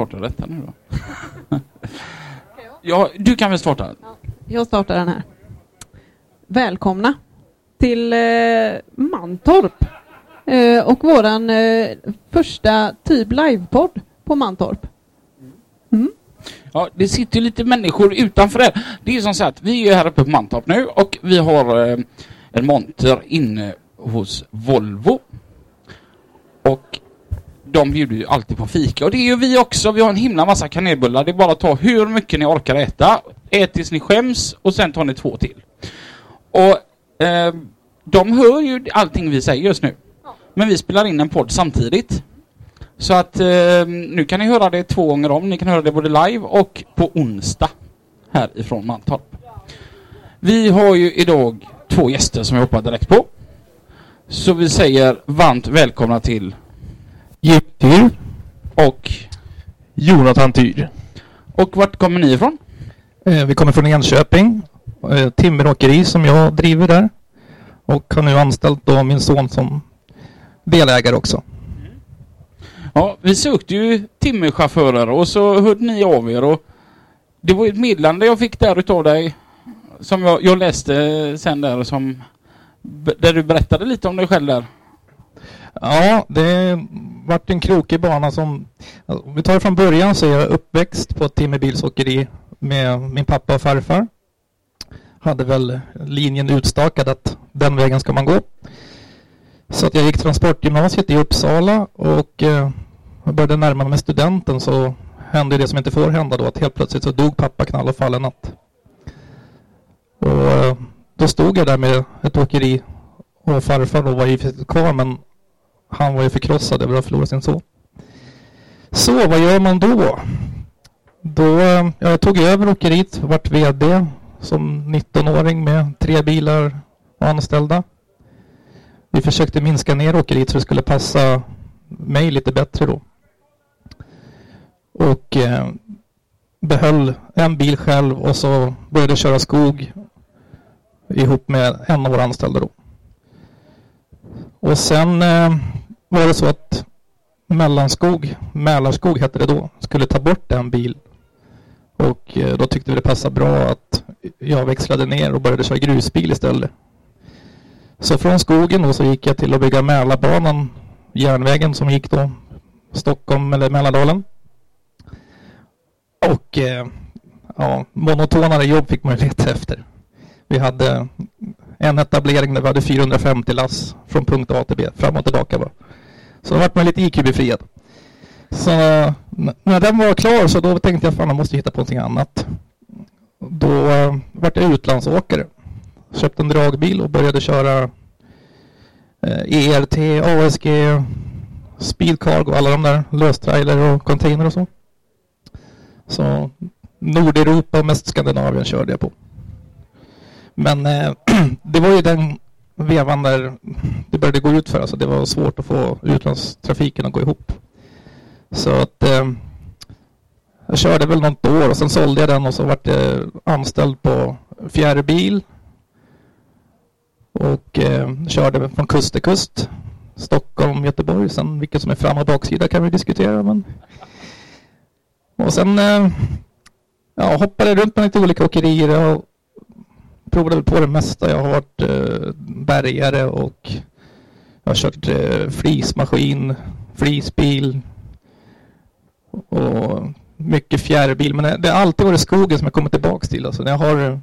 Startar detta nu då? ja, du kan väl starta? Jag startar den här. Välkomna till eh, Mantorp eh, och våran eh, första typ livepodd på Mantorp. Ja, det sitter lite människor utanför det. Det är som så att vi är här uppe på Mantorp nu och vi har eh, en monter inne hos Volvo. Och de bjuder ju alltid på fika och det är ju vi också. Vi har en himla massa kanelbullar. Det är bara att ta hur mycket ni orkar äta. Ät tills ni skäms och sen tar ni två till. Och eh, de hör ju allting vi säger just nu. Men vi spelar in en podd samtidigt. Så att eh, nu kan ni höra det två gånger om. Ni kan höra det både live och på onsdag Härifrån Mantorp. Vi har ju idag två gäster som jag hoppar direkt på. Så vi säger varmt välkomna till Jim Tyr. och Jonathan Tyr. och vart kommer ni ifrån? Eh, vi kommer från Enköping. Eh, timmeråkeri som jag driver där. Och har nu anställt då min son som delägare också. Ja, vi sökte ju timmerchaufförer och så hörde ni av er och det var ett meddelande jag fick där utav dig som jag, jag läste sen där som där du berättade lite om dig själv där. Ja, det vart en krokig bana som... Om vi tar det från början så är jag uppväxt på ett timmerbilsåkeri med min pappa och farfar. Hade väl linjen utstakad att den vägen ska man gå. Så att jag gick transportgymnasiet i Uppsala och eh, började närma mig studenten så hände det som inte får hända då att helt plötsligt så dog pappa knall och fall en natt. Och eh, då stod jag där med ett åkeri och farfar då var ju kvar men han var ju förkrossad över att förlora sin son. Så vad gör man då? Då, eh, jag tog över åkeriet, vart VD som 19-åring med tre bilar och anställda. Vi försökte minska ner åkeriet så det skulle passa mig lite bättre då. Och eh, behöll en bil själv och så började köra skog ihop med en av våra anställda då. Och sen eh, var det så att Mellanskog, Mälarskog hette det då, skulle ta bort en bil. Och eh, då tyckte vi det passade bra att jag växlade ner och började köra grusbil istället. Så från skogen då så gick jag till att bygga Mälarbanan, järnvägen som gick då Stockholm eller Mälardalen. Och eh, ja, monotonare jobb fick man leta efter. Vi hade en etablering där vi hade 450 lass från punkt A till B, fram och tillbaka bara. Så då vart man lite IQ-befriad. Så när den var klar så då tänkte jag fan jag måste hitta på någonting annat. Då uh, vart jag utlandsåkare. Köpte en dragbil och började köra eh, ERT, ASG, Speedcargo, alla de där löstrailer och container och så. Så Nordeuropa och mest Skandinavien körde jag på. Men eh, det var ju den vevan där det började gå ut för. Alltså det var svårt att få utlandstrafiken att gå ihop. Så att eh, jag körde väl något år och sen sålde jag den och så vart jag anställd på fjärrbil. Och eh, körde från kust till kust. Stockholm, Göteborg. Sen vilket som är fram och baksida kan vi diskutera. Men... Och sen eh, ja, hoppade runt med lite olika åkerier och provade väl på det mesta. Jag har varit eh, bärgare och jag har kört eh, flismaskin, flisbil och mycket fjärrbil. Men det har alltid varit skogen som jag kommer tillbaka till. Alltså, när jag har,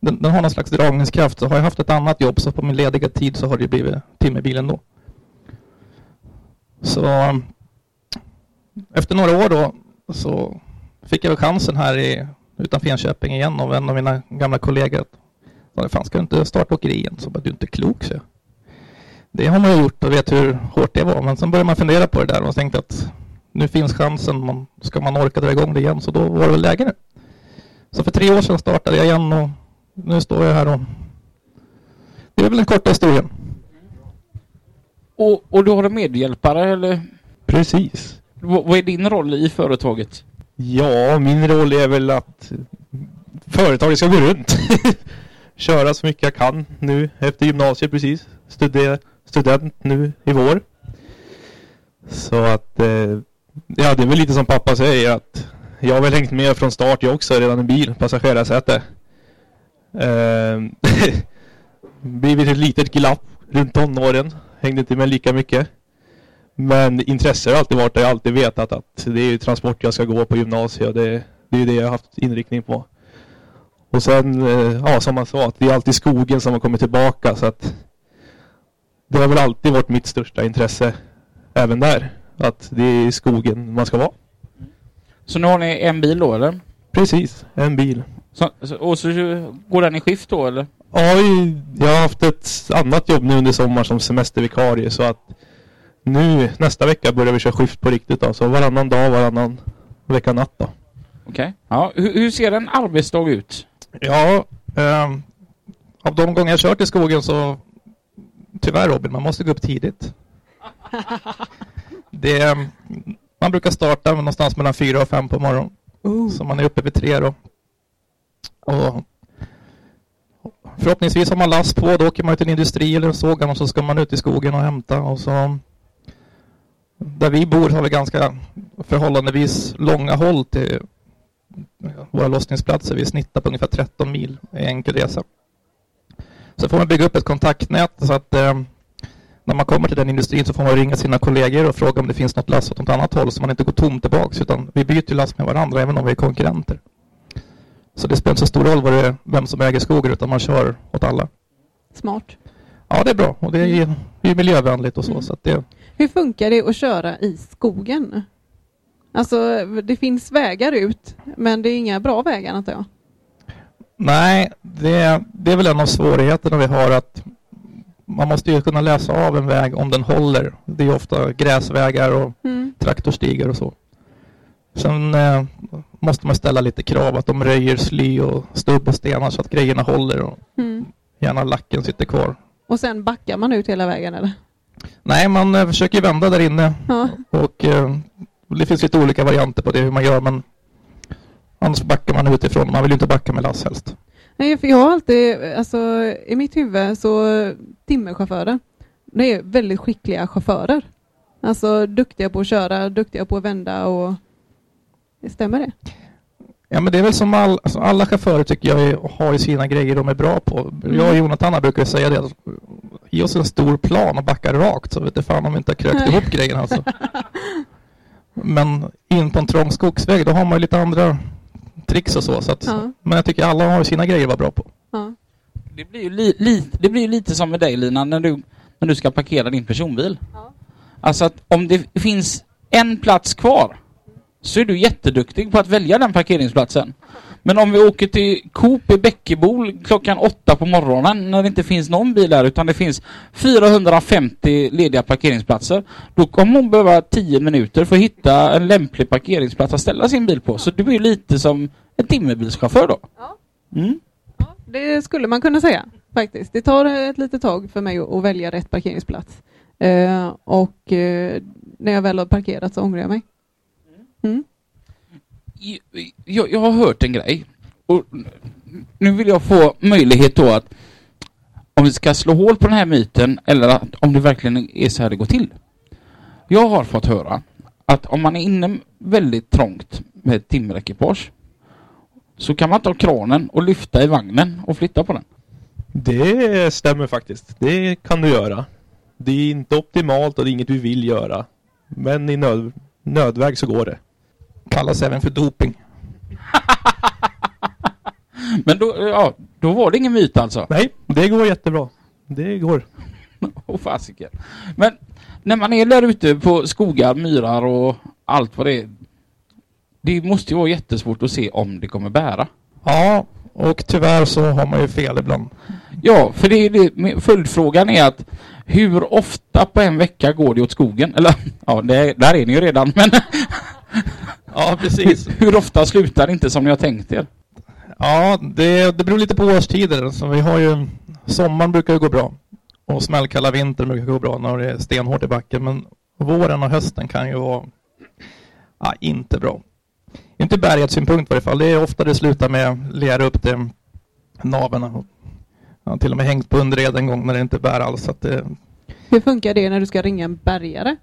den, den har någon slags dragningskraft. Så har jag haft ett annat jobb så på min lediga tid så har det blivit timmerbilen då. Så efter några år då så fick jag chansen här i, utanför Enköping igen av en av mina gamla kollegor. Att, fan ska du inte starta åkeri igen? Så bara, du är inte klok så. det har man gjort och vet hur hårt det var. Men sen började man fundera på det där och tänkte att nu finns chansen. Man, ska man orka dra igång det igen så då var det väl läge nu. Så för tre år sedan startade jag igen och nu står jag här och det är väl den korta historien. Och, och du har en medhjälpare eller? Precis. V vad är din roll i företaget? Ja, min roll är väl att företaget ska gå runt. Köra så mycket jag kan nu efter gymnasiet precis. Studera, student nu i vår. Så att, eh, ja det är väl lite som pappa säger att jag har väl hängt med från start jag också redan i bil, passagerarsäte. Eh, blivit ett litet glapp runt tonåren. Hängde inte med lika mycket. Men intresse har alltid varit där. Jag har alltid vetat att det är transport jag ska gå på gymnasiet. Och det, det är det jag har haft inriktning på. Och sen, eh, ja som man sa, att det är alltid skogen som har kommit tillbaka. Så att det har väl alltid varit mitt största intresse även där. Att det är i skogen man ska vara. Så nu har ni en bil då eller? Precis, en bil. Så, och så går den i skift då eller? Ja, jag har haft ett annat jobb nu under sommaren som semestervikarie så att nu nästa vecka börjar vi köra skift på riktigt då. Så varannan dag, varannan vecka natt då. Okej. Okay. Ja, hur, hur, ser en arbetsdag ut? Ja, eh, av de gånger jag kört i skogen så tyvärr Robin, man måste gå upp tidigt. det, man brukar starta någonstans mellan fyra och fem på morgonen. Uh. Så man är uppe vid tre då. Och förhoppningsvis har man last på, då åker man till en industri eller en såg och så ska man ut i skogen och hämta och så där vi bor har vi ganska förhållandevis långa håll till våra lossningsplatser. Vi snittar på ungefär 13 mil i enkel resa. Så får man bygga upp ett kontaktnät så att eh, när man kommer till den industrin så får man ringa sina kollegor och fråga om det finns något last åt något annat håll så man inte går tom tillbaks utan vi byter last med varandra även om vi är konkurrenter. Så det spelar inte så stor roll vad det vem som äger skogen utan man kör åt alla. Smart. Ja, det är bra och det är, det är miljövänligt och så. Mm. så det... Hur funkar det att köra i skogen? Alltså, det finns vägar ut, men det är inga bra vägar antar jag? Nej, det, det är väl en av svårigheterna vi har att man måste ju kunna läsa av en väg om den håller. Det är ofta gräsvägar och mm. traktorstigar och så. Sen eh, måste man ställa lite krav att de röjer sly och stubb och stenar så att grejerna håller och mm. gärna lacken sitter kvar. Och sen backar man ut hela vägen eller? Nej, man eh, försöker vända där inne. Ja. Och eh, det finns lite olika varianter på det hur man gör men annars backar man utifrån. Man vill ju inte backa med lass helst. Nej, för jag har alltid, alltså i mitt huvud så timmerchaufförer, det är väldigt skickliga chaufförer. Alltså duktiga på att köra, duktiga på att vända och stämmer det? Ja men det är väl som all, alltså alla chaufförer tycker jag har ju sina grejer de är bra på. Mm. Jag och Jonathan brukar säga det. Ge oss en stor plan och backa rakt så vet du fan om vi inte har krökt ihop grejerna alltså. Men in på en trång skogsväg då har man ju lite andra tricks och så. så att, ja. Men jag tycker alla har sina grejer att vara bra på. Ja. Det blir ju li, li, det blir lite som med dig Lina när du, när du ska parkera din personbil. Ja. Alltså att om det finns en plats kvar så är du jätteduktig på att välja den parkeringsplatsen. Men om vi åker till Coop i Bäckebol klockan åtta på morgonen när det inte finns någon bil där utan det finns 450 lediga parkeringsplatser. Då kommer hon behöva 10 minuter för att hitta en lämplig parkeringsplats att ställa sin bil på. Så du blir lite som en timmerbilschaufför då. Ja. Mm. ja, det skulle man kunna säga faktiskt. Det tar ett litet tag för mig att välja rätt parkeringsplats. Uh, och uh, när jag väl har parkerat så ångrar jag mig. Mm. Jag, jag, har hört en grej. Och nu vill jag få möjlighet då att om vi ska slå hål på den här myten eller att, om det verkligen är så här det går till. Jag har fått höra att om man är inne väldigt trångt med ett timmerekipage så kan man ta kranen och lyfta i vagnen och flytta på den. Det stämmer faktiskt. Det kan du göra. Det är inte optimalt och det är inget vi vill göra. Men i nöd, nödväg så går det. Kallas även för doping. Men då, ja, då var det ingen myt alltså? Nej, det går jättebra. Det går. Åh oh, fasiken. Men när man är där ute på skogar, myrar och allt vad det är. Det måste ju vara jättesvårt att se om det kommer bära. Ja, och tyvärr så har man ju fel ibland. Ja, för det, det, följdfrågan är att Hur ofta på en vecka går det åt skogen? Eller ja, det, där är ni ju redan men Ja, precis. hur ofta slutar det inte som ni har tänkt er? Ja, det, det beror lite på årstider. Så vi har ju, sommaren brukar ju gå bra. Och smällkalla vintern brukar gå bra när det är stenhårt i backen. Men våren och hösten kan ju vara ja, inte bra. Inte bärighetssynpunkt i varje fall. Det är ofta det slutar med lera upp till naveln. Jag har till och med hängt på underred en gång när det inte bär alls. Så att det, Hur funkar det när du ska ringa en bärgare?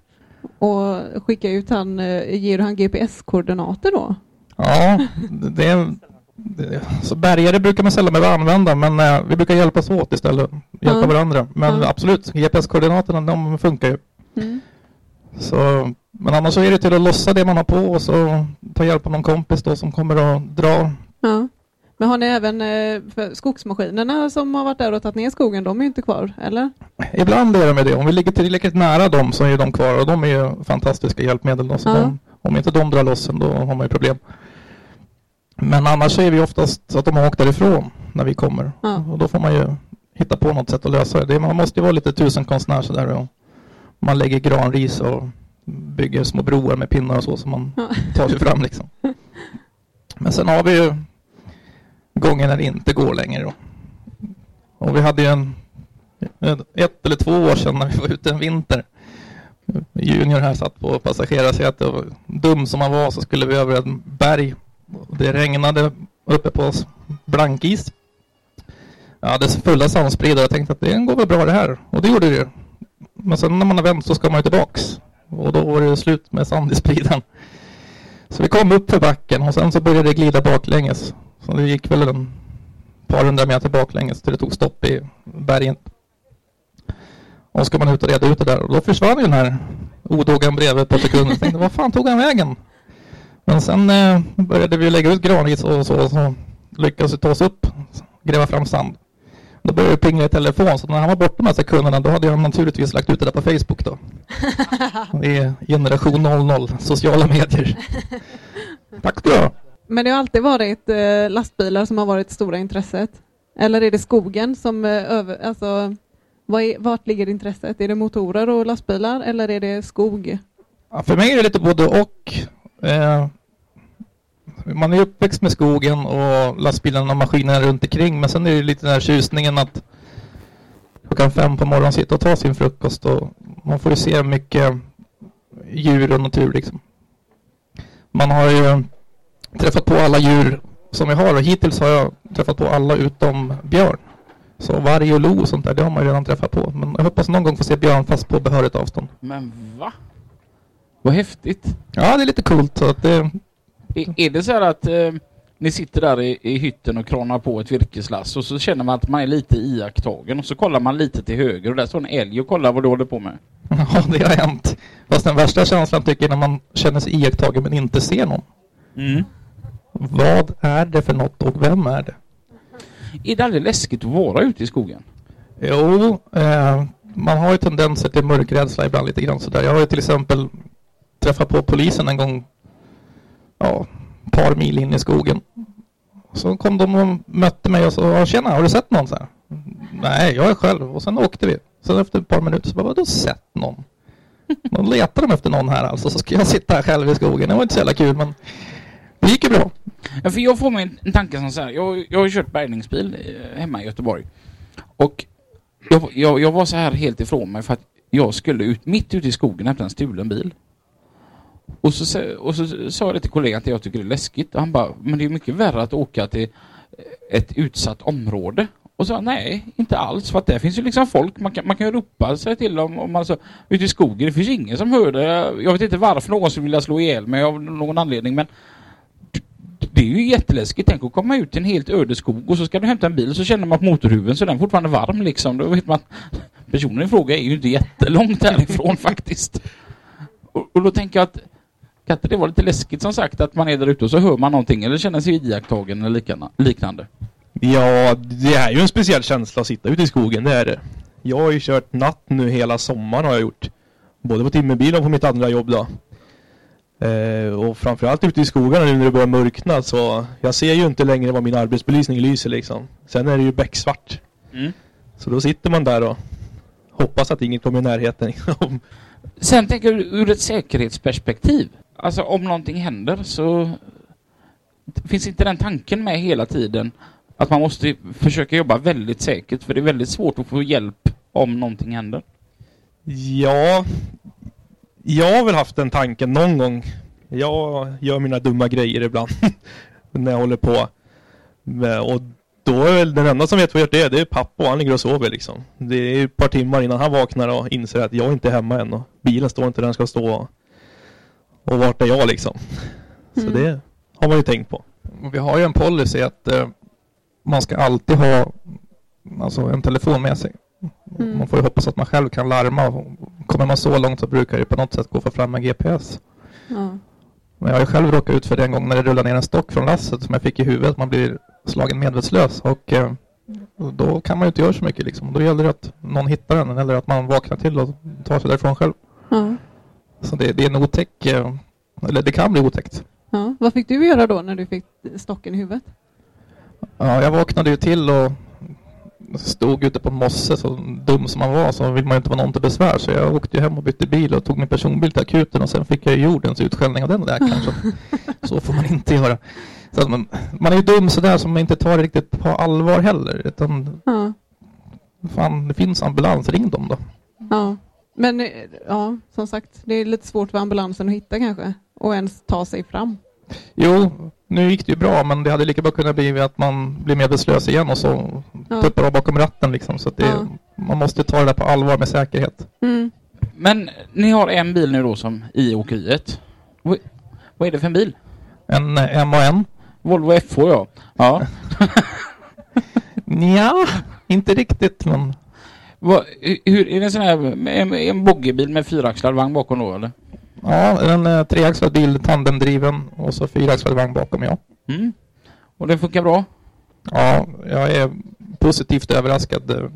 Och skicka ut han, eh, ger du han GPS-koordinater då? Ja, det är, det, så bärgare brukar man sällan behöva använda, men eh, vi brukar hjälpas åt istället. Hjälpa Ja. varandra. Men Ja. absolut, GPS-koordinaterna de funkar ju. Mm. Så, men annars så är det till att lossa det man har på och så ta hjälp av någon kompis då som kommer att dra. Ja. Men har ni även eh, skogsmaskinerna som har varit där och tagit ner skogen, de är ju inte kvar, eller? Ibland är de det. Om vi ligger tillräckligt nära dem så är de kvar och de är ju fantastiska hjälpmedel. Då, så Ja. de, om inte de drar loss då har man ju problem. Men annars är vi oftast att de har åkt därifrån när vi kommer. Ja. Och då får man ju hitta på något sätt att lösa det. Man måste ju vara lite tusenkonstnär sådär. Och man lägger granris och bygger små broar med pinnar och så som man Ja. tar sig fram liksom. Men sen har vi ju gånger när det inte går längre då. Och vi hade ju en ett eller två år sedan när vi var ute en vinter. Junior här satt på passagerarsätet och dum som han var så skulle vi över ett berg. Det regnade uppe på oss, blankis. Jag hade fulla sandspridare och tänkte att det går väl bra det här. Och det gjorde det ju. Men sen när man har vänt så ska man ju tillbaks. Och då var det slut med sand i spridaren. Så vi kom upp för backen och sen så började det glida baklänges. Så det gick väl en par hundra meter baklänges till det tog stopp i bergen. Och så ska man ut och reda ut det där. Och då försvann ju den här odågan bredvid på sekunden. Jag tänkte, vad fan tog han vägen? Men sen eh, började vi lägga ut granris och så, och så lyckades vi ta oss upp, gräva fram sand. Då började det plinga i telefon, så när han var borta de här sekunderna då hade jag naturligtvis lagt ut det där på Facebook då. Det är generation 00, sociala medier. Tack ska du ha. Men det har alltid varit eh, lastbilar som har varit stora intresset? Eller är det skogen som eh, över, alltså, vad är, vart ligger intresset? Är det motorer och lastbilar eller är det skog? Ja, för mig är det lite både och. Eh, man är uppväxt med skogen och lastbilarna och maskinerna runt omkring. Men sen är det lite den här tjusningen att klockan fem på morgonen sitta och ta sin frukost. Och man får ju se mycket djur och natur liksom. Man har ju träffat på alla djur som vi har och hittills har jag träffat på alla utom björn. Så varg och lo och sånt där, det har man ju redan träffat på. Men jag hoppas någon gång få se björn fast på behörigt avstånd. Men va? Vad häftigt. Ja, det är lite coolt. Så att det, Är, är det så här att eh, ni sitter där i, i hytten och kranar på ett virkeslass och så känner man att man är lite iakttagen och så kollar man lite till höger och där står en älg och kollar vad du håller på med. Ja, det har hänt. Fast den värsta känslan tycker jag är när man känner sig iakttagen men inte ser någon. Mm. Vad är det för något och vem är det? Är det aldrig läskigt att vara ute i skogen? Jo, eh, man har ju tendenser till mörkrädsla ibland lite grann sådär. Jag har ju till exempel träffat på polisen en gång, ja, par mil in i skogen. Så kom de och mötte mig och sa, "Ja, tjena, har du sett någon? Så här. Nej, jag är själv. Och sen åkte vi. Sen efter ett par minuter så bara, vadå sett någon? Då letar de efter någon här alltså, så ska jag sitta här själv i skogen. Det var inte så jävla kul, men det gick ju bra. Ja, för jag får mig en, en tanke som så här. Jag, jag har kört bärgningsbil eh, hemma i Göteborg. Och jag, jag, jag var så här helt ifrån mig för att jag skulle ut mitt ute i skogen efter en stulen bil. Och så, sa- och så sa jag det till kollegan att jag tycker det är läskigt. Och han bara, men det är mycket värre att åka till eh, ett utsatt område. Och så sa jag, nej, inte alls. För att där finns ju liksom folk, man kan, man kan ju ropa sig till dem om man så, ute i skogen. Det finns ingen som hör det. Jag vet inte varför någon skulle vilja slå ihjäl mig av någon anledning, men det är ju jätteläskigt. Tänk att komma ut i en helt öde skog och så ska du hämta en bil och så känner man på motorhuven så är den fortfarande varm liksom. Då vet man att personen i fråga är ju inte jättelångt härifrån faktiskt. Och, och då tänker jag att kan inte det vara lite läskigt som sagt att man är där ute och så hör man någonting eller känner sig iakttagen eller liknande. Ja, det är ju en speciell känsla att sitta ute i skogen, det är det. Jag har ju kört natt nu hela sommaren har jag gjort. Både på timmerbil och på mitt andra jobb då. Eh, och framförallt ute i skogarna nu när det börjar mörkna så jag ser ju inte längre vad min arbetsbelysning lyser liksom. Sen är det ju becksvart. Mm. Så då sitter man där och hoppas att inget kommer i närheten. Liksom. Sen tänker du ur ett säkerhetsperspektiv. Alltså om någonting händer så finns inte den tanken med hela tiden att man måste försöka jobba väldigt säkert för det är väldigt svårt att få hjälp om någonting händer. Ja, jag har väl haft den tanken någon gång. Jag gör mina dumma grejer ibland när jag håller på. Och då är väl den enda som vet vad jag gör det, det är pappa och han ligger och sover liksom. Det är ett par timmar innan han vaknar och inser att jag inte är hemma än och bilen står inte där den ska stå. Och, vart är jag liksom? Så Mm. det har man ju tänkt på. Och Vi har ju en policy att eh, man ska alltid ha alltså, en telefon med sig. Mm. Man får ju hoppas att man själv kan larma. Och Kommer man så långt så brukar det på något sätt gå att få fram en GPS. Ja. Men jag har ju själv råkat ut för det en gång när det rullade ner en stock från lasset som jag fick i huvudet. Man blir slagen medvetslös och eh, då kan man ju inte göra så mycket liksom. Då gäller det att någon hittar den eller att man vaknar till och tar sig därifrån själv. Ja. Så det, det är en otäck, eh, eller det kan bli otäckt. Ja. Vad fick du göra då när du fick stocken i huvudet? Ja, jag vaknade ju till och stod ute på mosse, så dum som man var så vill man ju inte vara någon till besvär. Så jag åkte hem och bytte bil och tog min personbil till akuten och sen fick jag jordens utskällning av den där kanske. Så får man inte göra. Så man, man är ju dum sådär som man inte tar det riktigt på allvar heller. Utan Ja. fan, det finns ambulans, ring dem då. Ja. Men eh, ja, som sagt, det är lite svårt för ambulansen att hitta kanske och ens ta sig fram. Jo, nu gick det ju bra men det hade lika bra kunnat bli att man blir medvetslös igen och så Ja. tuppar av bakom ratten liksom. Så att det, Ja. man måste ta det där på allvar med säkerhet. Mm. Men ni har en bil nu då som i åkeriet. Vad- Vad är det för en bil? En eh, MAN? Volvo FH ja. Ja. Ja, inte riktigt men Vad, hur, är det en sån här en, en boggiebil med fyraxlad vagn bakom då eller? Ja, en eh, treaxlad bil, tandemdriven och så fyraxlad vagn bakom ja. Mm. Och det funkar bra? Ja, jag är positivt överraskad.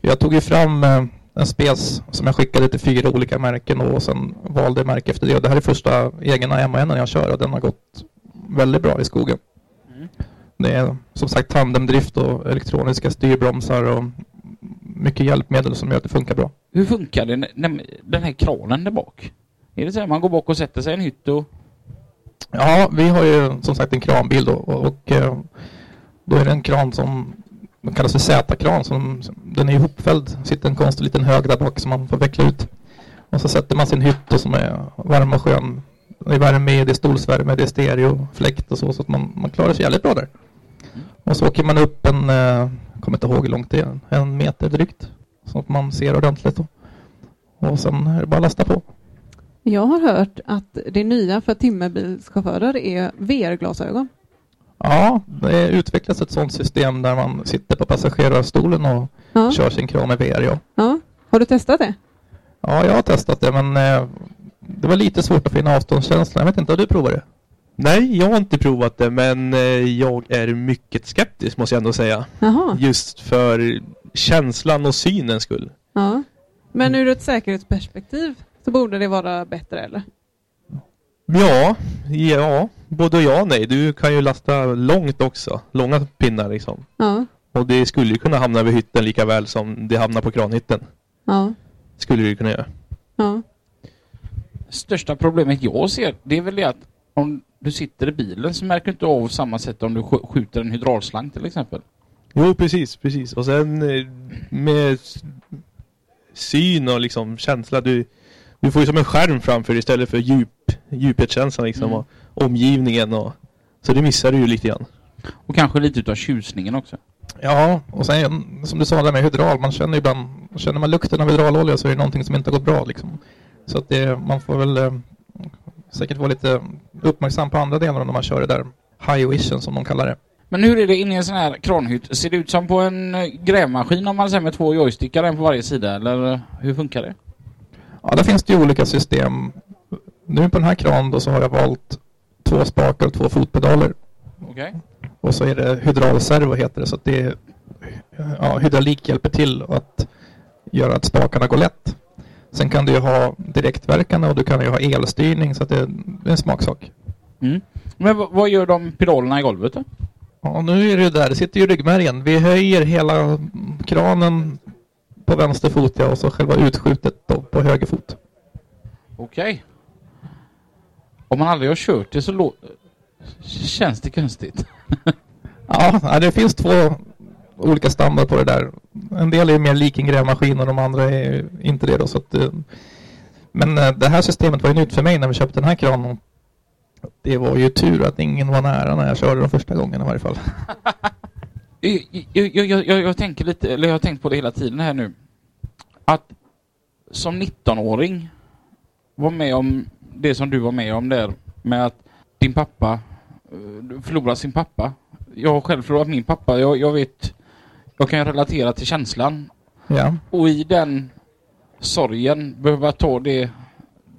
Jag tog ju fram eh, en spes som jag skickade till fyra olika märken och sen valde märke efter det. Det här är första egna MAN jag kör och den har gått väldigt bra i skogen. Mm. Det är som sagt tandemdrift och elektroniska styrbromsar och mycket hjälpmedel som gör att det funkar bra. Hur funkar det den här kranen där bak? Är det så här man går bak och sätter sig i en hytt och... Ja, vi har ju som sagt en kranbil då och, och eh, då är det en kran som den kallas för Z-kran. Som, den är ihopfälld. sitter en konstig liten hög där bak som man får veckla ut. Och så sätter man sin hytt då som är varm och skön. Det är värme, det är stolsvärme, det är stereo, fläkt och så. Så att man, man klarar sig jävligt bra där. Och så åker man upp en, eh, kommer inte ihåg hur långt det är, en meter drygt. Så att man ser ordentligt då. Och sen är det bara att lasta på. Jag har hört att det nya för timmerbilschaufförer är VR-glasögon. Ja, det utvecklas ett sådant system där man sitter på passagerarstolen och Ja. kör sin kran med VR. Ja. ja. Har du testat det? ja, jag har testat det men eh, det var lite svårt att finna avståndskänslan. Jag vet inte, har du provat det? Nej, jag har inte provat det men eh, jag är mycket skeptisk måste jag ändå säga. Jaha. Just för känslan och synens skull. Ja. Men ur ett säkerhetsperspektiv så borde det vara bättre eller? Ja, ja, både ja och nej. Du kan ju lasta långt också. Långa pinnar liksom. Ja. Och det skulle ju kunna hamna vid hytten lika väl som det hamnar på kranhytten. Ja. Skulle det ju kunna göra. Ja. Största problemet jag ser, det är väl det att om du sitter i bilen så märker du inte av samma sätt om du sk- skjuter en hydraulslang till exempel. Jo, precis, precis. Och sen eh, med syn och liksom känsla. Du, du får ju som en skärm framför dig istället för djup, djuphetskänslan liksom. Mm. Och omgivningen och... Så det missar du ju lite grann. Och kanske lite utav tjusningen också. Ja, och sen som du sa där med hydral, man känner ibland, känner man lukten av hydraulolja så är det någonting som inte har gått bra liksom. Så att det, man får väl eh, säkert vara lite uppmärksam på andra delar när man kör det där high vision som de kallar det. Men hur är det inne i en sån här kranhytt? Ser det ut som på en eh, grävmaskin om man säger med två joystickar, en på varje sida? Eller eh, hur funkar det? Ja, där finns det ju olika system. Nu på den här kranen då så har jag valt två spakar och två fotpedaler. Okej. Och så är det hydraulservo heter det så att det är, ja, hydraulik hjälper till att göra att spakarna går lätt. Sen kan du ju ha direktverkande och du kan ju ha elstyrning så att det, är en smaksak. Mm. Men vad- gör de pedalerna i golvet då? Ja, nu är det där, det sitter ju ryggmärgen. Vi höjer hela kranen på vänster fot ja, och så själva utskjutet då på höger fot. Okej. Om man aldrig har kört det så känns det konstigt. Ja, det finns två olika standard på det där. En del är mer lik en grävmaskin och de andra är inte det då. Så att, eh, men eh, det här systemet var ju nytt för mig när vi köpte den här kranen. Det var ju tur att ingen var nära när jag körde de första gången i varje fall. Jag, jag, jag, jag, jag tänker lite, eller jag har tänkt på det hela tiden här nu. Att som 19-åring vara med om det som du var med om där med att din pappa eh, förlorar sin pappa. Jag har själv förlorat min pappa. Jag, jag vet, jag kan relatera till känslan. Ja, Och i den sorgen behöva ta det,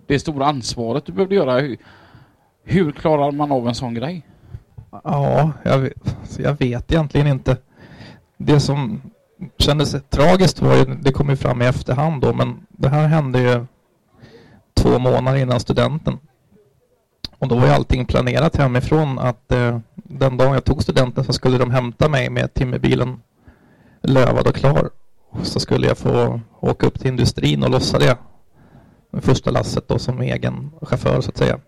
det stora ansvaret du behövde göra. Hur, hur klarar man av en sån grej? Ja jag, vet, jag vet egentligen inte. Det som kändes tragiskt var ju, det kom ju fram i efterhand då, men det här hände ju två månader innan studenten. Och då var ju allting planerat hemifrån att eh, den dagen jag tog studenten så skulle de hämta mig med timmerbilen lövad och klar. Och så skulle jag få åka upp till industrin och lossa det. Det första lasset då som egen chaufför så att säga.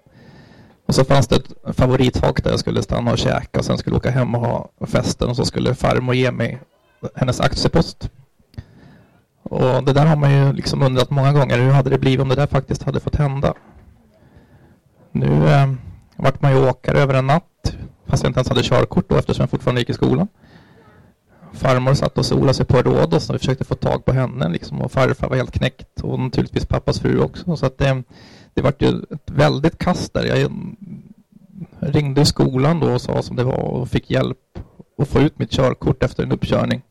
Och så fanns det ett favorithak där jag skulle stanna och käka och sen skulle jag åka hem och ha festen och så skulle farmor ge mig hennes aktiepost. Och det där har man ju liksom undrat många gånger. Hur hade det blivit om det där faktiskt hade fått hända? Nu eh, vart man ju åkare över en natt fast jag inte ens hade körkort då eftersom jag fortfarande gick i skolan. Farmor satt och solade sig på Rhodos och vi försökte få tag på henne liksom och farfar var helt knäckt och naturligtvis pappas fru också. Så att eh, det vart ju ett väldigt kast där. Jag ringde skolan då och sa som det var och fick hjälp att få ut mitt körkort efter en uppkörning.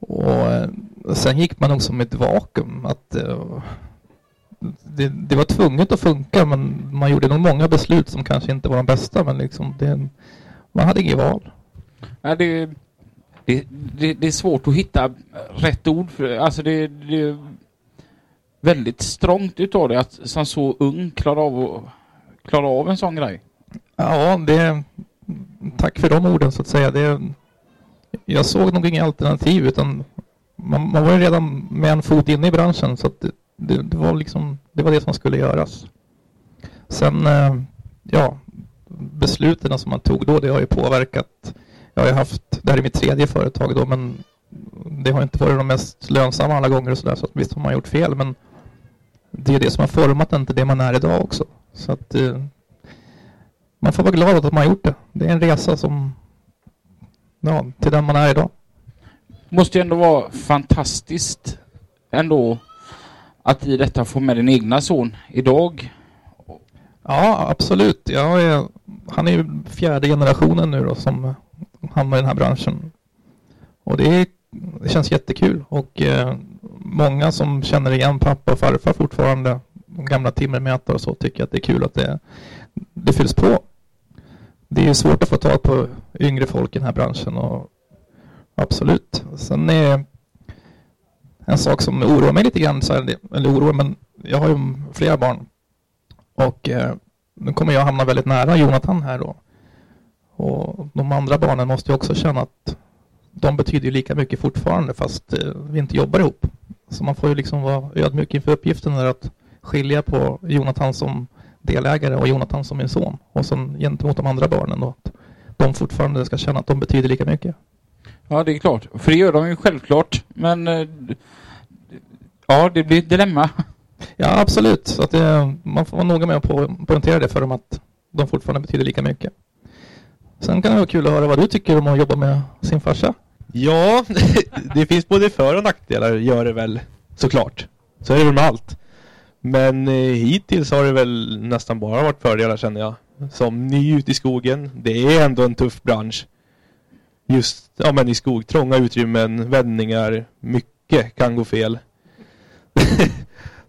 Och eh, sen gick man nog som ett vakuum. Att, eh, det, det var tvunget att funka men man gjorde nog många beslut som kanske inte var de bästa men liksom det, man hade inget val. Ja, det, det, det, det är svårt att hitta rätt ord för Alltså det, det väldigt strångt utav det att som så ung klara av, klara av en sån grej. Ja, det... Tack för de orden så att säga. Det, jag såg nog inga alternativ utan man, man var ju redan med en fot inne i branschen så att det, det, det var liksom det var det som skulle göras. Sen, eh, ja, besluten som man tog då, det har ju påverkat. Jag har ju haft, det här är mitt tredje företag då, men det har inte varit de mest lönsamma alla gånger och sådär, så att visst har man gjort fel, men det är det som har format en till det man är idag också. Så att eh, man får vara glad att man har gjort det. Det är en resa som, ja, till den man är idag. Måste ju ändå vara fantastiskt ändå att i detta få med din egna son idag. Ja, absolut. Jag är, han är ju fjärde generationen nu då som hamnar i den här branschen. Och det, är, det känns jättekul. Och eh, många som känner igen pappa och farfar fortfarande, de gamla timmermätare och så, tycker att det är kul att det, det fylls på. Det är svårt att få tag på yngre folk i den här branschen och absolut. Sen är en sak som oroar mig lite grann, eller oroar, men jag har ju flera barn och eh, nu kommer jag hamna väldigt nära Jonathan här då. Och de andra barnen måste ju också känna att de betyder ju lika mycket fortfarande fast eh, vi inte jobbar ihop. Så man får ju liksom vara ödmjuk inför uppgiften där att skilja på Jonathan som delägare och Jonathan som min son. Och sen gentemot de andra barnen då. Att de fortfarande ska känna att de betyder lika mycket. Ja, det är klart. För det gör de ju självklart. Men eh, ja, det blir ett dilemma. Ja, absolut. Så att det, man får vara noga med att po- poängtera det för dem att de fortfarande betyder lika mycket. Sen kan det vara kul att höra vad du tycker om att jobba med sin farsa. Ja, det finns både för och nackdelar gör det väl såklart. Så är det väl med allt. Men eh, hittills har det väl nästan bara varit fördelar känner jag. Som ny ute i skogen. Det är ändå en tuff bransch. Just ja, men i skog, trånga utrymmen, vändningar, mycket kan gå fel.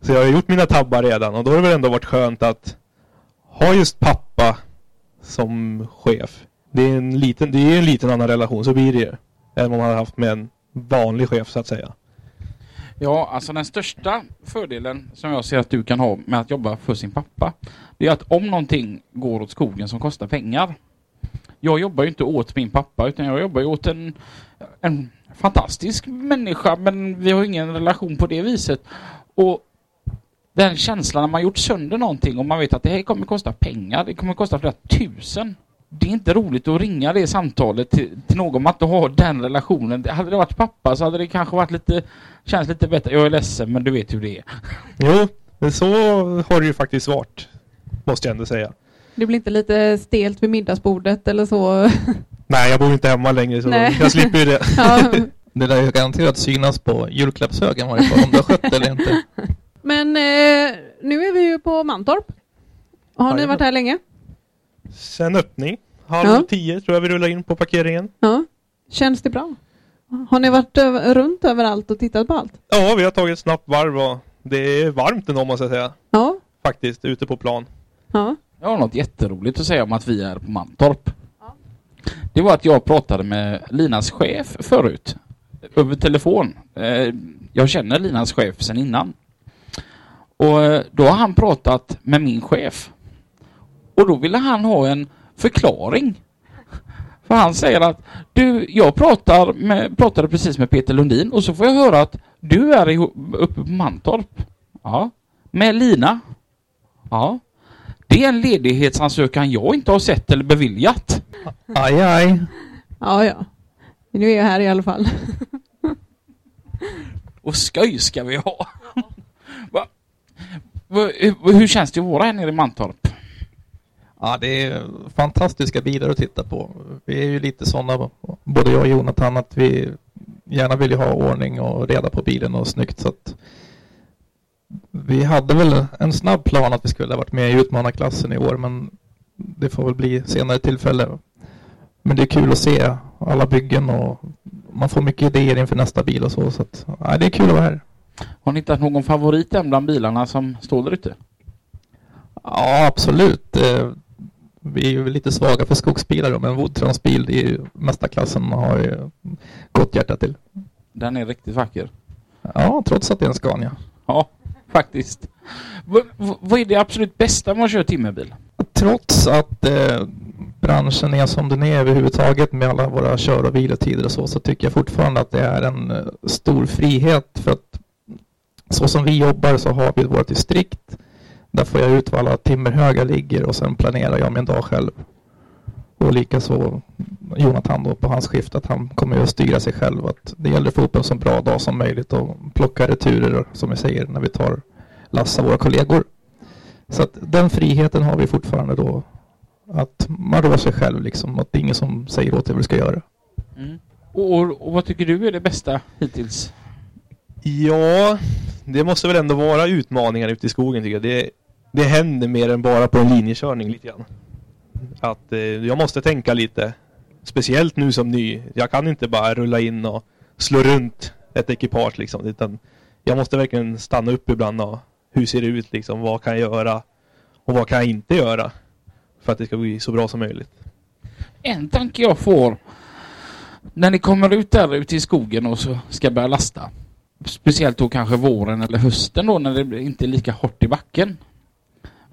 Så jag har gjort mina tabbar redan och då har det väl ändå varit skönt att ha just pappa som chef. Det är en liten, det är en liten annan relation, så blir det ju. Än vad man hade haft med en vanlig chef så att säga. Ja, alltså den största fördelen som jag ser att du kan ha med att jobba för sin pappa, det är att om någonting går åt skogen som kostar pengar, jag jobbar ju inte åt min pappa utan jag jobbar ju åt en, en fantastisk människa men vi har ingen relation på det viset. Och den känslan när man gjort sönder någonting och man vet att det här kommer kosta pengar, det kommer kosta flera tusen. Det är inte roligt att ringa det samtalet till, till någon man inte har den relationen. Hade det varit pappa så hade det kanske varit lite, känns lite bättre. Jag är ledsen men du vet hur det är. Jo, men så har det ju faktiskt varit. Måste jag ändå säga. Det blir inte lite stelt vid middagsbordet eller så? Nej, jag bor inte hemma längre så Nej. jag slipper ju det. ja. Det där är ju garanterat synas på julklappshögen varje fall, om du har skött eller inte. Men eh, nu är vi ju på Mantorp. Har ni varit här länge? Sen öppning, halv Ja. tio tror jag vi rullar in på parkeringen. Ja. Känns det bra? Har ni varit över, runt överallt och tittat på allt? Ja, vi har tagit ett snabbt varv och det är varmt ändå måste jag säga. Ja. Faktiskt, ute på plan. Ja. Jag har något jätteroligt att säga om att vi är på Mantorp. Det var att jag pratade med Linas chef förut. Över telefon. Eh, Jag känner Linas chef sedan innan. Och eh, då har han pratat med min chef. Och då ville han ha en förklaring. För han säger att du, jag pratar med, pratade precis med Peter Lundin och så får jag höra att du är ihop- uppe på Mantorp. Ja. Med Lina. Ja. Det är en ledighetsansökan jag inte har sett eller beviljat. Aj, aj. Ja, ja. Nu är jag här i alla fall. Och skoj ska vi ha. Va? Va, hur, hur känns det att vara här nere i Mantorp? Ja, det är fantastiska bilar att titta på. Vi är ju lite sådana, både jag och Jonathan, att vi gärna vill ju ha ordning och reda på bilen och snyggt. Så att vi hade väl en snabb plan att vi skulle ha varit med i utmanarklassen i år, men det får väl bli senare tillfälle. Men det är kul att se alla byggen och man får mycket idéer inför nästa bil och så. så att, ja, det är kul att vara här. Har ni hittat någon favorit än bland bilarna som står där ute? Ja, absolut. Vi är ju lite svaga för skogsbilar då, men Woodtrans bil, det är ju mästarklassen har ju gott hjärta till. Den är riktigt vacker. Ja, trots att det är en Scania. Ja, faktiskt. V- v- vad är det absolut bästa med att köra timmerbil? Trots att eh, branschen är som den är överhuvudtaget med alla våra kör och vilotider och så, så tycker jag fortfarande att det är en eh, stor frihet för att så som vi jobbar så har vi vårt distrikt. Där får jag ut var alla timmerhögar ligger och sen planerar jag min dag själv. Och likaså Jonathan då på hans skift att han kommer att styra sig själv. Att det gäller att få upp en så bra dag som möjligt och plocka returer som vi säger när vi tar lassa våra kollegor. Så att den friheten har vi fortfarande då. Att man rår sig själv liksom. Att det är ingen som säger åt dig vad du ska göra. Mm. Och, och, och vad tycker du är det bästa hittills? Ja, det måste väl ändå vara utmaningar ute i skogen tycker jag. Det, det händer mer än bara på en linjekörning lite grann. Att eh, jag måste tänka lite. Speciellt nu som ny. Jag kan inte bara rulla in och slå runt ett ekipage liksom. Utan jag måste verkligen stanna upp ibland och hur ser det ut liksom? Vad kan jag göra? Och vad kan jag inte göra? För att det ska bli så bra som möjligt. En tanke jag får när ni kommer ut där ute i skogen och så ska börja lasta. Speciellt då kanske våren eller hösten då när det inte är lika hårt i backen.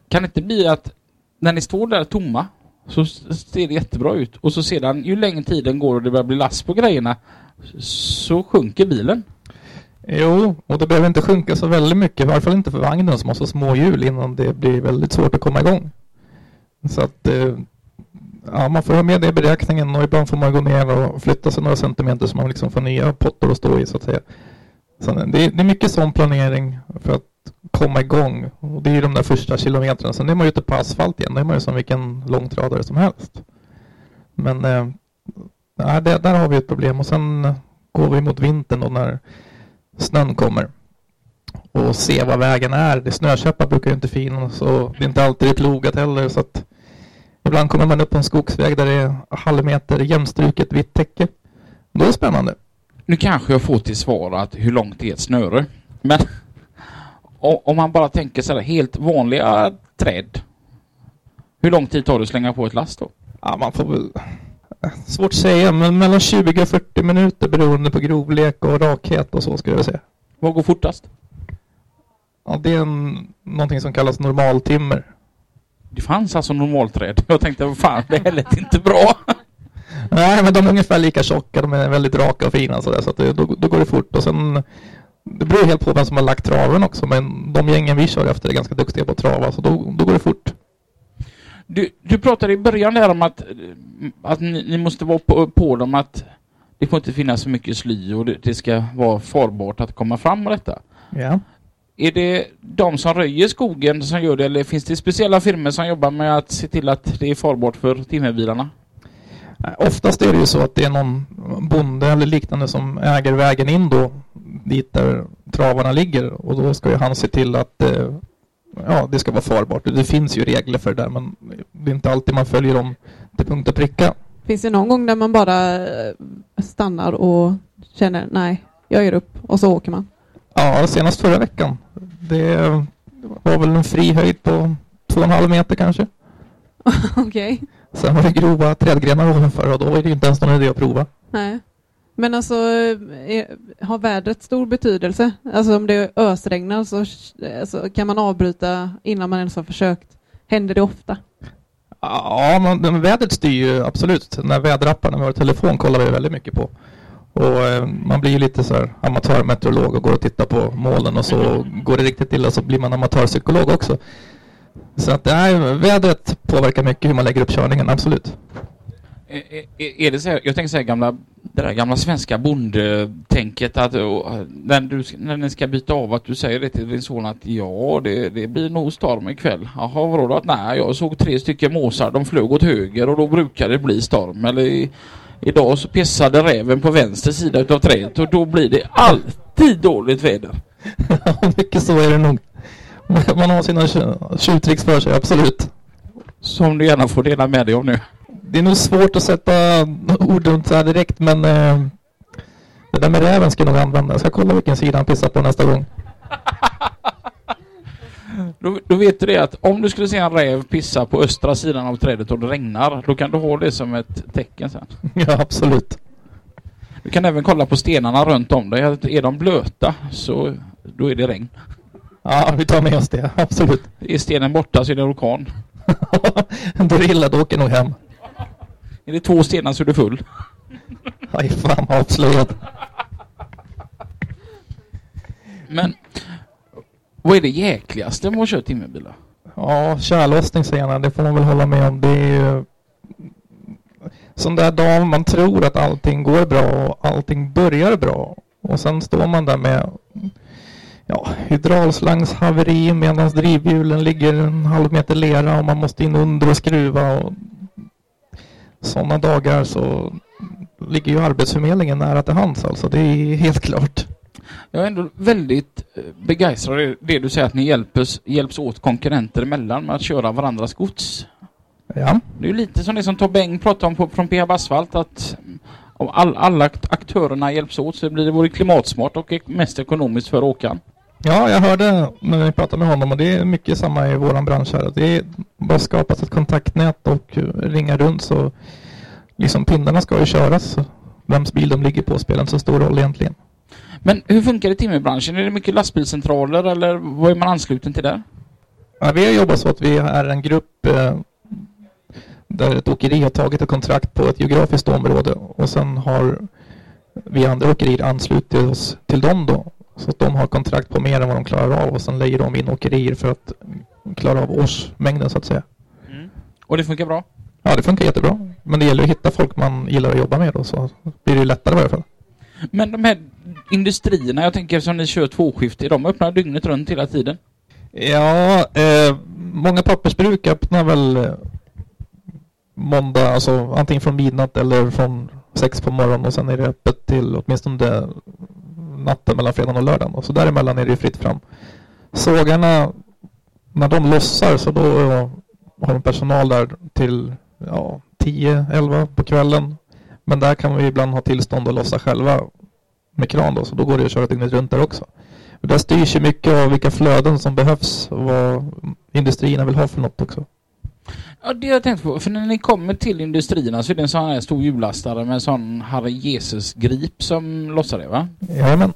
Kan det inte bli att när ni står där tomma så ser det jättebra ut och så sedan ju längre tiden går och det börjar bli last på grejerna så sjunker bilen. Jo, och det behöver inte sjunka så väldigt mycket. I varje fall inte för vagnen som har så små hjul innan det blir väldigt svårt att komma igång. Så att eh, ja, man får ha med det i beräkningen och ibland får man gå ner och flytta sig några centimeter så man liksom får nya pottor att stå i så att säga. Så det, är, det är mycket sån planering för att komma igång. Och det är ju de där första kilometrarna. Sen är man ju ute på asfalt igen. Då är man ju som vilken långtradare som helst. Men eh, det, där har vi ett problem. Och sen eh, går vi mot vintern då när snön kommer. Och se vad vägen är. Det snökäppar brukar ju inte finnas och det är inte alltid plogat heller. Så att ibland kommer man upp på en skogsväg där det är halvmeter jämnstruket vitt täcke. Då är det spännande. Nu kanske jag får till svar att hur långt är ett snöre. Men om man bara tänker så här helt vanliga träd. Hur lång tid tar det att slänga på ett last då? Ja, man får väl... Svårt att säga, men mellan 20 och 40 minuter beroende på grovlek och rakhet och så skulle jag säga. Vad går fortast? Ja, det är en, någonting som kallas normaltimmer. Det fanns alltså normalträd. Jag tänkte, vad fan, det här lät inte bra. Nej, men de är ungefär lika tjocka. De är väldigt raka och fina så, där, så det, då, då går det fort. Och sen, det beror helt på vem som har lagt traven också. Men de gängen vi kör efter är ganska duktiga på att trava, så då, då går det fort. Du, du pratade i början där om att, att ni, ni måste vara på, på dem att det får inte finnas så mycket sly och det, det ska vara farbart att komma fram med detta. Ja. Är det de som röjer skogen som gör det eller finns det speciella firmor som jobbar med att se till att det är farbart för timmerbilarna? Oftast är det ju så att det är någon bonde eller liknande som äger vägen in då dit där travarna ligger och då ska ju han se till att eh, ja, det ska vara farbart. Det finns ju regler för det där men det är inte alltid man följer dem till punkt och pricka. Finns det någon gång där man bara eh, stannar och känner nej, jag ger upp och så åker man? Ja, senast förra veckan. Det var väl en fri höjd på två och en halv meter kanske. Okej. Sen var det grova trädgrenar ovanför och då var det inte ens någon idé att prova. Nej. Men alltså, är, har vädret stor betydelse? Alltså om det ösregnar så alltså, kan man avbryta innan man ens har försökt. Händer det ofta? Ja, men, men vädret styr ju absolut. Den här väderappen med vår telefon kollar vi väldigt mycket på. Och eh, man blir ju lite så här amatörmeteorolog och går och tittar på molnen och så går det riktigt illa så blir man amatörpsykolog också. Så att nej, vädret påverkar mycket hur man lägger upp körningen, absolut. Är, är, är det så här, jag tänker så här gamla, det där gamla svenska bondetänket att och, när, du, när ni ska byta av att du säger det till din son att ja, det, det blir nog storm ikväll. Jaha, vadå då? Nej, jag såg tre stycken måsar, de flög åt höger och då brukar det bli storm. Eller i, idag så pissade räven på vänster sida utav trädet och då blir det alltid dåligt väder. Mycket så är det nog. Man har sina tju- tjuvtricks för sig, absolut. Som du gärna får dela med dig av nu. Det är nog svårt att sätta ord runt så här direkt men eh, det där med räven ska jag nog använda. Jag ska kolla vilken sida han pissar på nästa gång. Då, då vet du det att om du skulle se en räv pissa på östra sidan av trädet och det regnar, då kan du ha det som ett tecken sen. Ja, absolut. Du kan även kolla på stenarna runt om dig. Är de blöta så då är det regn. Ja, vi tar med oss det. Absolut. Är stenen borta så är det orkan. Då är det illa, då åker nog hem. Är det två stenar så är du full. Aj, fan avslöjad. Men vad är det jäkligaste med att köra timmerbilar? Ja, tjällossning säger han. Det får man väl hålla med om. Det är ju sån där dag man tror att allting går bra och allting börjar bra. Och sen står man där med ja, hydraulslangshaveri medan drivhjulen ligger en halv meter lera och man måste in under och skruva. Och sådana dagar så ligger ju Arbetsförmedlingen nära till hands alltså. Det är helt klart. Jag är ändå väldigt eh, begeistrad i det du säger att ni hjälps, hjälps åt konkurrenter emellan med att köra varandras gods. Ja. Det är lite som det som Tobbe Eng pratade om på, från Peab Asfalt att om all, alla aktörerna hjälps åt så blir det både klimatsmart och mest ekonomiskt för åkaren. Ja, jag hörde när vi pratade med honom och det är mycket samma i våran bransch här. Det är bara skapas ett kontaktnät och ringa runt så liksom pinnarna ska ju köras. Vems bil de ligger på spelar inte så stor roll egentligen. Men hur funkar det i timmerbranschen? Är det mycket lastbilscentraler eller vad är man ansluten till där? Ja, vi har jobbat så att vi är en grupp eh, där ett åkeri har tagit ett kontrakt på ett geografiskt område och sen har vi andra åkerier anslutit oss till dem då. Så att de har kontrakt på mer än vad de klarar av och sen lägger de in åkerier för att klara av årsmängden så att säga. Mm. Och det funkar bra? Ja, det funkar jättebra. Men det gäller att hitta folk man gillar att jobba med då så blir det lättare i varje fall. Men de här industrierna, jag tänker som ni kör tvåskift, är de öppna dygnet runt hela tiden? Ja, eh, många pappersbruk öppnar väl eh, måndag, alltså antingen från midnatt eller från sex på morgonen och sen är det öppet till åtminstone natten mellan fredagen och lördagen. Och så däremellan är det ju fritt fram. Sågarna, när de lossar så då har de personal där till ja, 10-11 på kvällen. Men där kan vi ibland ha tillstånd att lossa själva med kran då, så då går det att köra dygnet runt där också. Där styrs ju mycket av vilka flöden som behövs och vad industrierna vill ha för något också. Ja, det har jag tänkt på. För när ni kommer till industrierna så är det en sån här stor hjullastare med en sån Herre Jesus-grip som lossar det, va? Jajamän.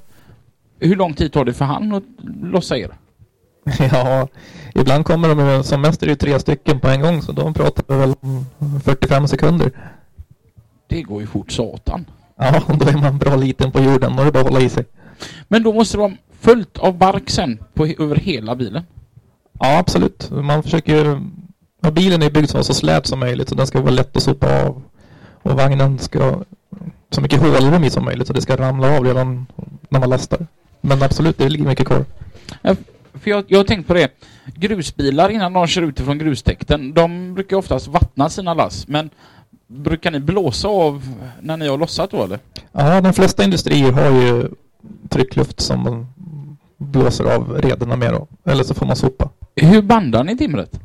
Hur lång tid tar det för han att lossa er? Ja, ibland kommer de som mest är det tre stycken på en gång så de pratar väl om 45 sekunder. Det går ju fort satan. Ja, då är man bra liten på jorden. Då är det bara att hålla i sig. Men då måste det vara fullt av bark sen på, över hela bilen. Ja, absolut. Man försöker ju... Ja, bilen är byggd för att vara så slät som möjligt så den ska vara lätt att sopa av. Och vagnen ska så mycket hålrum i som möjligt så det ska ramla av redan när man lastar. Men absolut, det ligger mycket kvar. För jag, jag har tänkt på det. Grusbilar innan de kör ut ifrån grustäkten, de brukar oftast vattna sina lass. Men brukar ni blåsa av när ni har lossat då eller? Ja, de flesta industrier har ju tryckluft som man blåser av rederna med då. Eller så får man sopa. Hur bandar ni timret?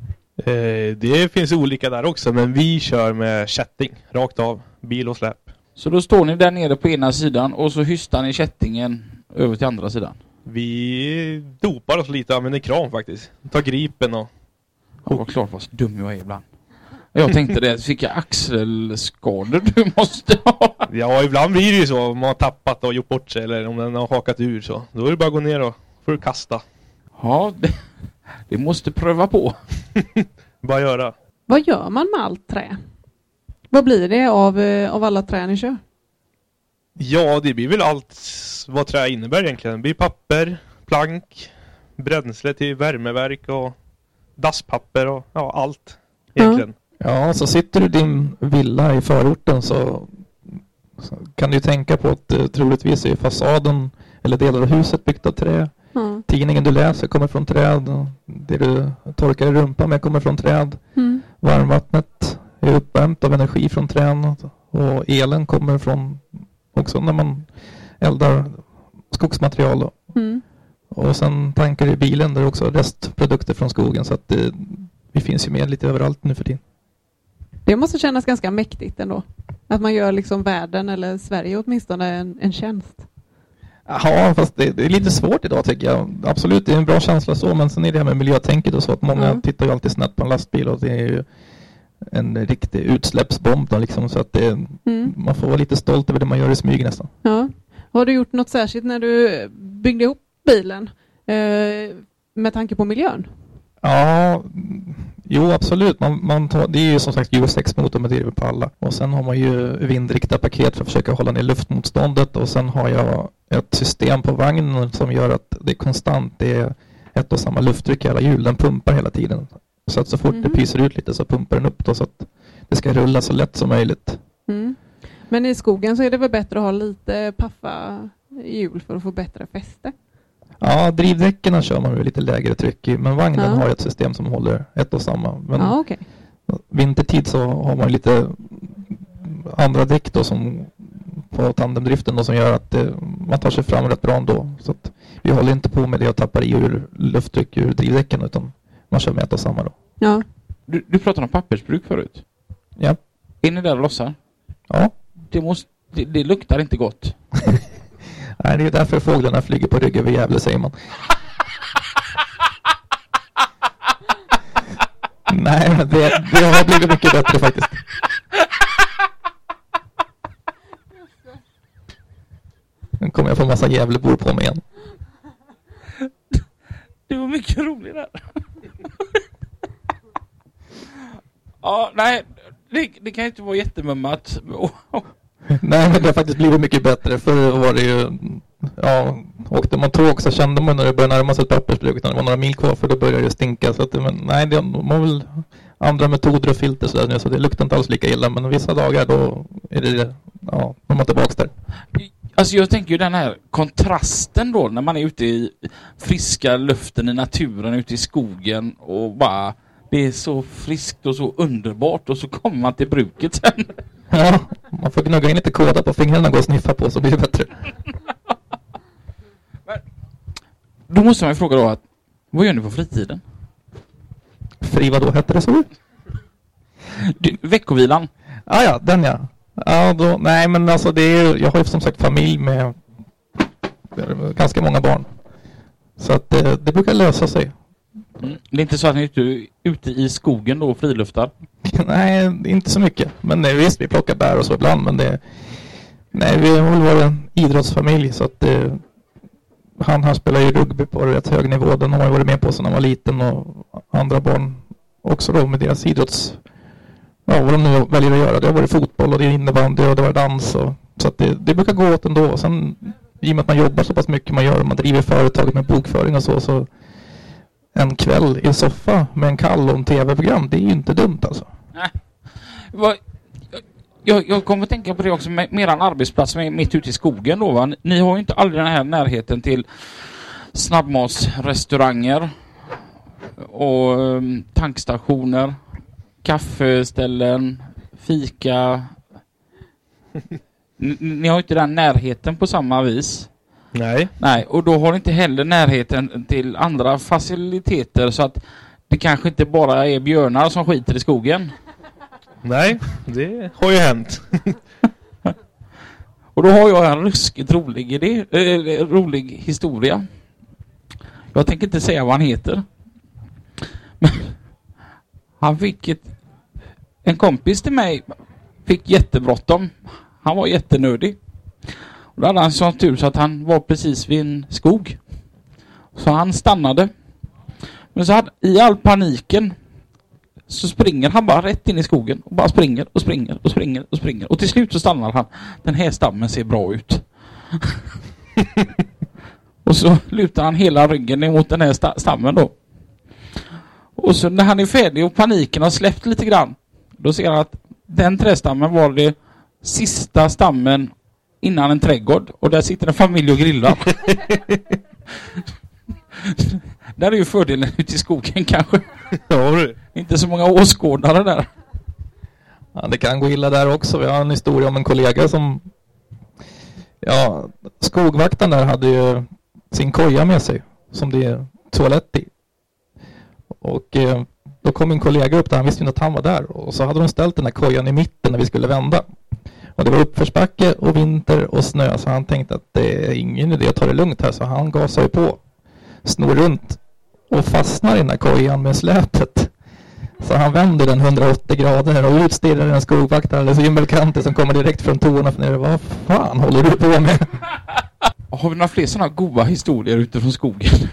Eh, det finns olika där också, men vi kör med kätting. Rakt av. Bil och släp. Så då står ni där nere på ena sidan och så hystar ni kättingen över till andra sidan? Vi dopar oss lite använder kran faktiskt. Tar gripen och... Ja, vad klart vad dum jag är ibland. Jag tänkte det, jag axelskador du måste ha? Ja, ibland blir det ju så. Om man har tappat och gjort bort sig eller om den har hakat ur så. Då är det bara att gå ner och får du kasta. Ja, det, det måste pröva på. Bara göra. Vad gör man med allt trä? Vad blir det av, eh, av alla trä ni kör? Ja, det blir väl allt vad trä innebär egentligen. Det blir papper, plank, bränsle till värmeverk och dasspapper och ja, allt egentligen. Ja, så sitter du i din villa i förorten så, så kan du tänka på att eh, troligtvis är fasaden eller delar av huset byggt av trä. Ja. Tidningen du läser kommer från träd. Det du torkar i rumpan med kommer från träd. Mm. Varmvattnet är uppvärmt av energi från träd och elen kommer från också när man eldar skogsmaterial. Mm. Och sen tankar i bilen där är också restprodukter från skogen så att det, vi finns ju med lite överallt nu för tiden. Det måste kännas ganska mäktigt ändå. Att man gör liksom världen, eller Sverige åtminstone, en, en tjänst. Ja, fast det, det är lite svårt idag tycker jag. Absolut, det är en bra känsla så, men sen är det här med miljötänket och så att många Ja. tittar ju alltid snett på en lastbil och det är ju en riktig utsläppsbomb då, liksom, så att det, Mm. man får vara lite stolt över det man gör i smyg nästan. Ja. Har du gjort något särskilt när du byggde ihop bilen eh, med tanke på miljön? Ja, mm, jo absolut. Man, man tar, det är ju som sagt Euro 6 motor med driver på alla. Och sen har man ju vindriktat paket för att försöka hålla ner luftmotståndet och sen har jag ett system på vagnen som gör att det är konstant. Det är ett och samma lufttryck i alla hjul. Den pumpar hela tiden. Så att så fort det Mhm. pyser ut lite så pumpar den upp då så att det ska rulla så lätt som möjligt. Mm. Men i skogen så är det väl bättre att ha lite paffa hjul för att få bättre fäste? Ja, drivdäcken kör man med lite lägre tryck i men vagnen Ja. har ett system som håller ett och samma. Men Ja, okej. Vintertid så har man lite andra däck då som på tandemdriften då som gör att eh, man tar sig fram rätt bra ändå. Så att vi håller inte på med det och tappar i ur lufttryck ur drivdäcken utan man kör med ett och samma då. Ja. Du, du pratade om pappersbruk förut. Ja. Är ni där och lossar? Ja, Det, måste, det, det luktar inte gott. Nej, det är därför fåglarna flyger på rygg över Gävle säger man. Nej, men det, det har blivit mycket bättre faktiskt. Nu kommer jag få massa Gävlebor på mig igen. Det var mycket roligare. ja, nej. Det, det kan inte vara jättemummat. Nej, men det har faktiskt blivit mycket bättre. Förr var det ju, ja, åkte man tåg så kände man när det började närma sig ett pappersbruk, när det var några mil kvar, för då började det stinka. Så att, men nej, det, de har väl andra metoder och filter så, där, nu, så det luktar inte alls lika illa. Men vissa dagar då är det, ja, då är man tillbaks där. Alltså jag tänker ju den här kontrasten då när man är ute i friska luften i naturen, ute i skogen och bara det är så friskt och så underbart och så kommer man till bruket sen. Ja, man får gnugga in lite kåda på fingrarna och gå och sniffa på så blir det bättre. Då måste man ju fråga då att vad gör ni på fritiden? Fri vadå, hette det så? Du, veckovilan? Ja, ja, den ja. Ja, då, nej men alltså det är jag har ju som sagt familj med ganska många barn. Så att det, det brukar lösa sig. Mm. Det är inte så att ni är ute, ute i skogen då och friluftar? Nej, inte så mycket. Men nej, visst, vi plockar bär och så ibland. Men det... Nej, vi har väl varit en idrottsfamilj så att eh, han, han spelar ju rugby på rätt hög nivå. Den har man ju varit med på sedan han var liten och andra barn också då med deras idrotts ja, vad de nu väljer att göra. Det har varit fotboll och det är innebandy och det var dans. Och, så att det, det brukar gå åt ändå. Sen i och med att man jobbar så pass mycket man gör och man driver företaget med bokföring och så, så en kväll i soffa med en kall och en tv-program, det är ju inte dumt alltså. Nej. Vad, jag, jag kommer att tänka på det också med, med arbetsplats som är mitt ute i skogen då va? Ni har ju inte aldrig den här närheten till snabbmatsrestauranger och um, tankstationer, kaffeställen, fika. Ni, ni har inte den närheten på samma vis. Nej. Nej, och då har ni inte heller närheten till andra faciliteter så att det kanske inte bara är björnar som skiter i skogen. Nej, det har ju hänt. Och då har jag en ruskigt rolig idé, äh, rolig historia. Jag tänker inte säga vad han heter. Men han fick ett... En kompis till mig fick jättebråttom. Han var jättenödig. Och då hade han sån tur så att han var precis vid en skog. Så han stannade. Men så hade, i all paniken så springer han bara rätt in i skogen och bara springer och springer och springer och springer. Och till slut så stannar han. Den här stammen ser bra ut. och så lutar han hela ryggen emot den här sta stammen då. Och så när han är färdig och paniken har släppt lite grann. Då ser han att den trästammen var det sista stammen innan en trädgård. Och där sitter en familj och grillar. där är ju fördelen ute i skogen kanske. Ja, du. Inte så många åskådare där. Ja, det kan gå illa där också. Vi har en historia om en kollega som... Ja, skogvakten där hade ju sin koja med sig som det är toalett i. Och eh, då kom min kollega upp där, han visste inte att han var där. Och så hade de ställt den här kojan i mitten när vi skulle vända. Och det var uppförsbacke och vinter och snö så han tänkte att det är ingen idé att ta det lugnt här så han gasade på. Snor runt och fastnar i den här kojan med släpet. Så han vänder den 180 grader och utstirrar en skogvaktare eller himmelkanter som kommer direkt från toan och funderar vad fan håller du på med? Har vi några fler sådana goda historier utifrån skogen?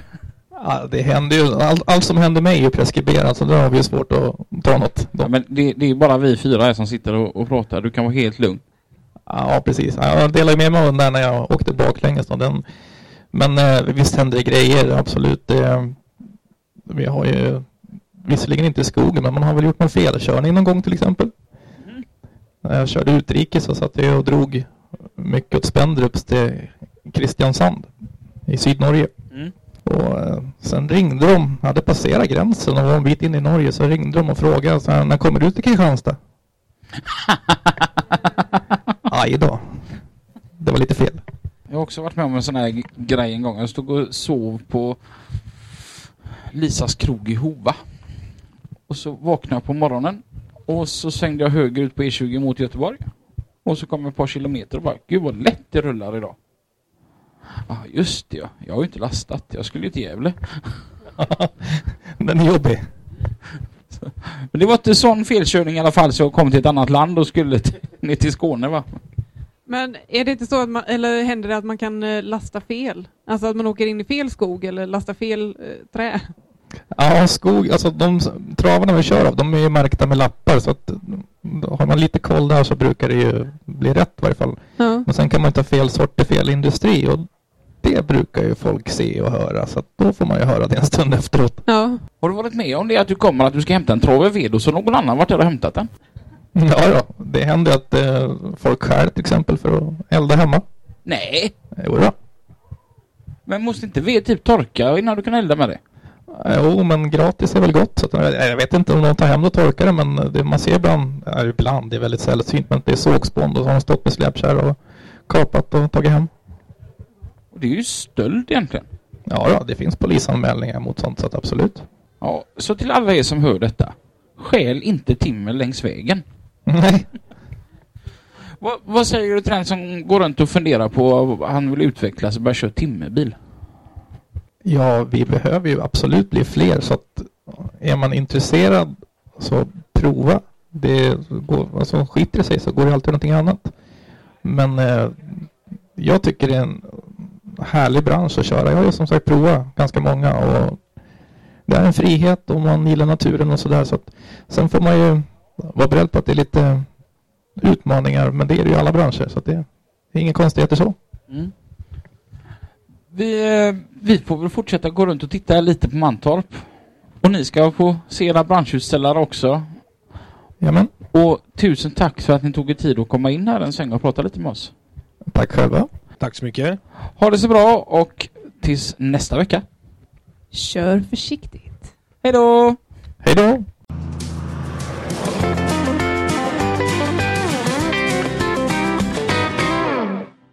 Ja, det händer ju, allt, allt som händer mig är ju preskriberat så då har vi ju svårt att ta något. Ja, men det, det är bara vi fyra här som sitter och, och pratar. Du kan vara helt lugn. Ja, precis. Jag delade med mig av den där när jag åkte baklänges. Den, men eh, visst händer det grejer, absolut. Det, vi har ju visserligen inte i skogen, men man har väl gjort någon felkörning någon gång till exempel. När jag körde utrikes så satt jag och drog mycket åt Spendrups till Kristiansand i Sydnorge. Mm. Och eh, sen ringde de, hade passerat gränsen och var en bit in i Norge, så ringde de och frågade så här, när kommer du till Kristianstad? Aj då. Det var lite fel. Jag har också varit med om en sån här grej en gång. Jag stod och sov på Lisas krog i Hova. Och så vaknade jag på morgonen. Och så svängde jag höger ut på E20 mot Göteborg. Och så kom jag ett par kilometer och bara, gud vad lätt det rullar idag. Ja, ah, just det ja. Jag har ju inte lastat. Jag skulle ju till Gävle. Den är jobbig. Men det var inte sån felkörning i alla fall så jag kom till ett annat land och skulle ner till Skåne va. Men är det inte så att man, eller händer det att man kan eh, lasta fel? Alltså att man åker in i fel skog eller lastar fel eh, trä? Ja, skog, alltså de travarna vi kör av, de är ju märkta med lappar så att då har man lite koll där så brukar det ju bli rätt i varje fall. Ja. Men sen kan man inte ha fel sorter, fel industri och det brukar ju folk se och höra så att då får man ju höra det en stund efteråt. ja. Har du varit med om det att du kommer att du ska hämta en trave ved och så någon annan varit där och hämtat den? Ja, ja. det händer att eh, folk skär till exempel för att elda hemma. Nej. Jo, då. Men måste inte ved typ torka innan du kan elda med det? Jo, men gratis är väl gott. Så att, eh, jag vet inte om de tar hem det och torkar det, men det man ser ibland, ja, ibland, det är väldigt sällsynt, men det är sågspån så har de stått med släpkärra och kapat och tagit hem. Och det är ju stöld egentligen. Ja, ja, det finns polisanmälningar mot sånt, så att absolut. Ja, så till alla er som hör detta. Stjäl inte timmer längs vägen. Nej. Vad, vad säger du till den som går runt och funderar på vad han vill utvecklas och börja köra timmerbil? Ja, vi behöver ju absolut bli fler, så att är man intresserad så prova. Det går, alltså, skiter det sig så går det alltid någonting annat. Men eh, jag tycker det är en härlig bransch att köra. Jag har ju som sagt provat ganska många och det är en frihet om man gillar naturen och sådär. Så att, sen får man ju var beredd på att det är lite utmaningar, men det är det ju i alla branscher. Så att det är inga konstigheter så. Mm. Vi, eh, vi får väl fortsätta gå runt och titta lite på Mantorp. Och ni ska få se era branschutställare också. Jamen, Och tusen tack för att ni tog er tid att komma in här en sväng och prata lite med oss. tack själva. Tack så mycket. Ha det så bra och tills nästa vecka. Kör försiktigt. Hej då! Hej då!